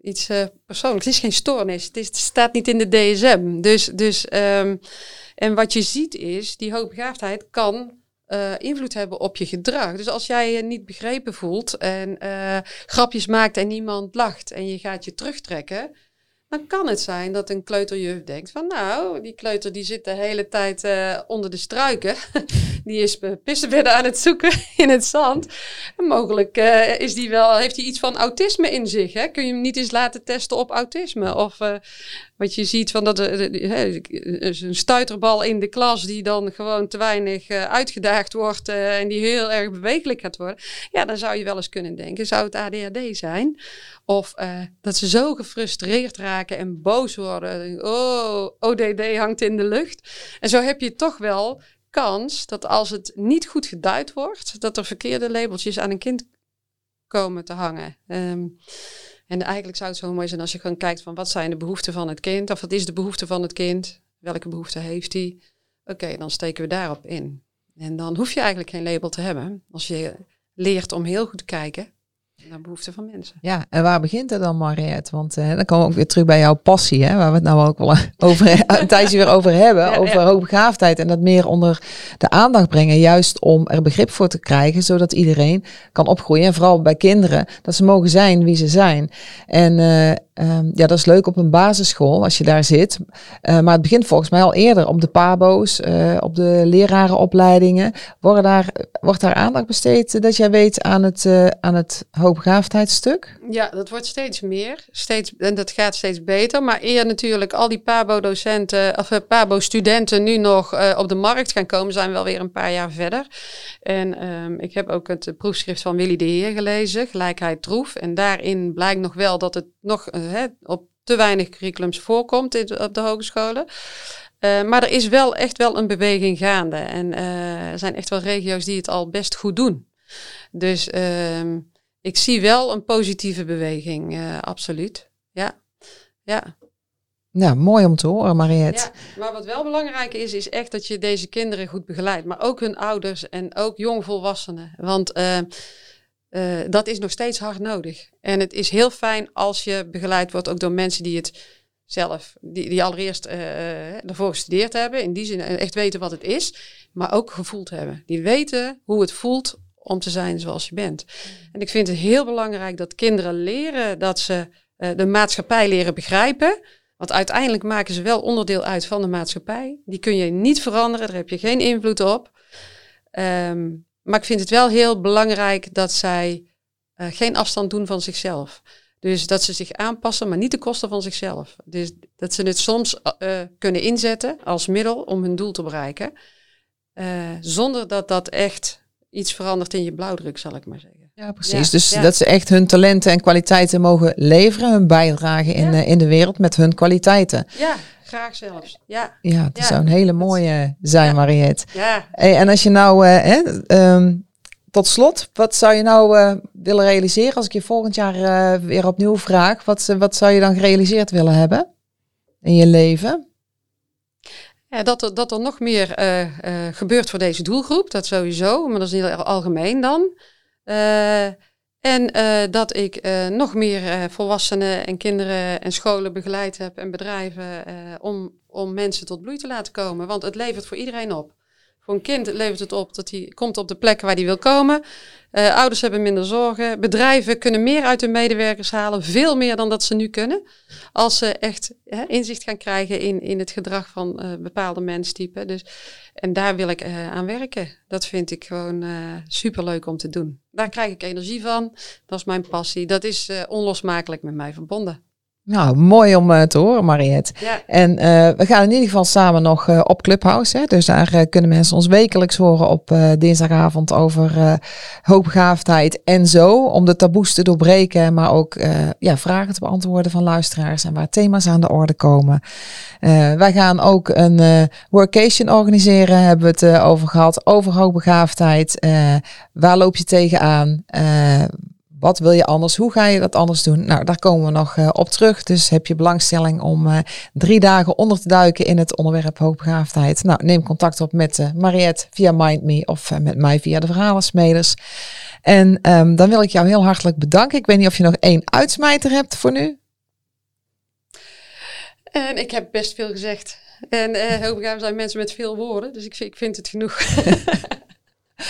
iets uh, persoonlijks. Het is geen stoornis. Het, is, staat niet in de DSM. Dus, dus um, en wat je ziet is, die hoogbegaafdheid kan uh, invloed hebben op je gedrag. Dus als jij je niet begrepen voelt en uh, grapjes maakt en niemand lacht en je gaat je terugtrekken, dan kan het zijn dat een kleuterjuf denkt van nou, die kleuter die zit de hele tijd uh, onder de struiken. die is pissenbedden aan het zoeken in het zand. En mogelijk uh, is die wel, heeft hij iets van autisme in zich. Hè? Kun je hem niet eens laten testen op autisme? Of uh, wat je ziet van dat een stuiterbal in de klas die dan gewoon te weinig uitgedaagd wordt en die heel erg bewegelijk gaat worden. Ja, dan zou je wel eens kunnen denken, zou het ADHD zijn? Of dat ze zo gefrustreerd raken en boos worden. Oh, ODD hangt in de lucht. En zo heb je toch wel kans dat als het niet goed geduid wordt, dat er verkeerde labeltjes aan een kind komen te hangen. Um, en eigenlijk zou het zo mooi zijn als je gewoon kijkt van wat zijn de behoeften van het kind, of wat is de behoefte van het kind, welke behoefte heeft hij. Oké, dan steken we daarop in. En dan hoef je eigenlijk geen label te hebben. Als je leert om heel goed te kijken naar behoeften van mensen. Ja, en waar begint het dan, Mariette? Want uh, dan komen we ook weer terug bij jouw passie, hè, waar we het nou ook wel over, een tijdje weer over hebben. over ja. hoogbegaafdheid en dat meer onder de aandacht brengen. Juist om er begrip voor te krijgen, zodat iedereen kan opgroeien. En vooral bij kinderen, dat ze mogen zijn wie ze zijn. En uh, Um, ja, dat is leuk op een basisschool als je daar zit. Uh, maar het begint volgens mij al eerder op de PABO's, op de lerarenopleidingen. Worden daar, wordt daar aandacht besteed dat jij weet aan het, aan het hoogbegaafdheidsstuk? Ja, dat wordt steeds meer. Steeds, en dat gaat steeds beter. Maar eer natuurlijk al die PABO-docenten of PABO-studenten nu nog op de markt gaan komen, zijn we alweer een paar jaar verder. En um, ik heb ook het proefschrift van Willy de Heer gelezen, Gelijkheid Troef. En daarin blijkt nog wel dat het nog op te weinig curriculums voorkomt in, op de hogescholen. Maar er is wel echt wel een beweging gaande. En er zijn echt wel regio's die het al best goed doen. Dus uh, ik zie wel een positieve beweging, uh, absoluut. Ja, ja. Nou, mooi om te horen, Mariette. Ja, maar wat wel belangrijk is, is echt dat je deze kinderen goed begeleidt. Maar ook hun ouders en ook jongvolwassenen. Want uh, dat is nog steeds hard nodig. En het is heel fijn als je begeleid wordt ook door mensen die het zelf, die, die allereerst uh, ervoor gestudeerd hebben, in die zin echt weten wat het is, maar ook gevoeld hebben. Die weten hoe het voelt om te zijn zoals je bent. En ik vind het heel belangrijk dat kinderen leren dat ze uh, de maatschappij leren begrijpen. Want uiteindelijk maken ze wel onderdeel uit van de maatschappij. Die kun je niet veranderen, daar heb je geen invloed op. Um, maar ik vind het wel heel belangrijk dat zij uh, geen afstand doen van zichzelf. Dus dat ze zich aanpassen, maar niet ten koste van zichzelf. Dus dat ze het soms uh, kunnen inzetten als middel om hun doel te bereiken. Zonder dat dat echt iets verandert in je blauwdruk, zal ik maar zeggen. Ja, precies. dus dat ze echt hun talenten en kwaliteiten mogen leveren, hun bijdrage in, ja. in de wereld met hun kwaliteiten. Ja, graag zelfs. Ja, ja dat zou een hele mooie zijn, Mariette. Ja. Hey, en als je nou, uh, hè, um, tot slot, wat zou je nou uh, willen realiseren als ik je volgend jaar uh, weer opnieuw vraag? Wat, wat zou je dan gerealiseerd willen hebben in je leven? Ja, dat, er, dat er nog meer uh, gebeurt voor deze doelgroep, dat sowieso, maar dat is heel algemeen dan. en dat ik nog meer volwassenen en kinderen en scholen begeleid heb en bedrijven om, om mensen tot bloei te laten komen. Want het levert voor iedereen op. Voor een kind levert het op dat hij komt op de plekken waar hij wil komen. Uh, ouders hebben minder zorgen. Bedrijven kunnen meer uit hun medewerkers halen. Veel meer dan dat ze nu kunnen. Als ze echt hè, inzicht gaan krijgen in, in het gedrag van uh, bepaalde menstypen. Dus, en daar wil ik uh, aan werken. Dat vind ik gewoon superleuk om te doen. Daar krijg ik energie van. Dat is mijn passie. Dat is onlosmakelijk met mij verbonden. Nou, mooi om uh, te horen, Mariette. Ja. En uh, we gaan in ieder geval samen nog uh, op Clubhouse. Hè? Dus daar kunnen mensen ons wekelijks horen op dinsdagavond over hoogbegaafdheid en zo. Om de taboes te doorbreken, maar ook ja, vragen te beantwoorden van luisteraars en waar thema's aan de orde komen. wij gaan ook een workation organiseren, hebben we het over gehad, over hoogbegaafdheid. waar loop je tegenaan? Wat wil je anders? Hoe ga je dat anders doen? Nou, daar komen we nog uh, op terug. Dus heb je belangstelling om uh, drie dagen onder te duiken in het onderwerp hoogbegaafdheid? Nou, neem contact op met uh, Mariette via MindMe of met mij via de Verhalensmeders. En um, dan wil ik jou heel hartelijk bedanken. Ik weet niet of je nog één uitsmijter hebt voor nu. En ik heb best veel gezegd. En hoogbegaafd zijn mensen met veel woorden, dus ik, ik vind het genoeg.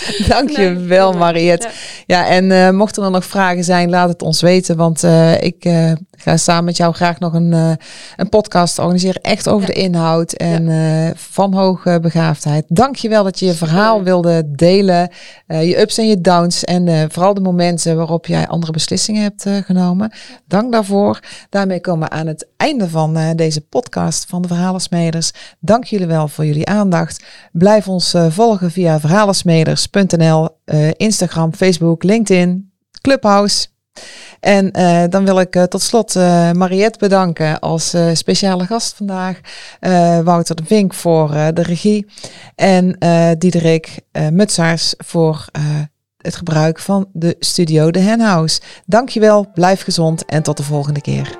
Dank je wel, Mariette. Ja, en uh, mochten er nog vragen zijn, laat het ons weten. Want uh, ik uh, ga samen met jou graag nog een, een podcast organiseren. Echt over de inhoud en van hoge begaafdheid. Dank je wel dat je je verhaal wilde delen. je ups en je downs. En vooral de momenten waarop jij andere beslissingen hebt genomen. Dank daarvoor. Daarmee komen we aan het einde van deze podcast van de Verhalensmeders. Dank jullie wel voor jullie aandacht. Blijf ons volgen via Verhalensmeders uh, Instagram, Facebook, LinkedIn, Clubhouse. En uh, dan wil ik uh, tot slot uh, Mariette bedanken als speciale gast vandaag. Wouter de Vink voor de regie. En Diederik Mutsaars voor het gebruik van de studio De Henhouse. Dankjewel, blijf gezond en tot de volgende keer.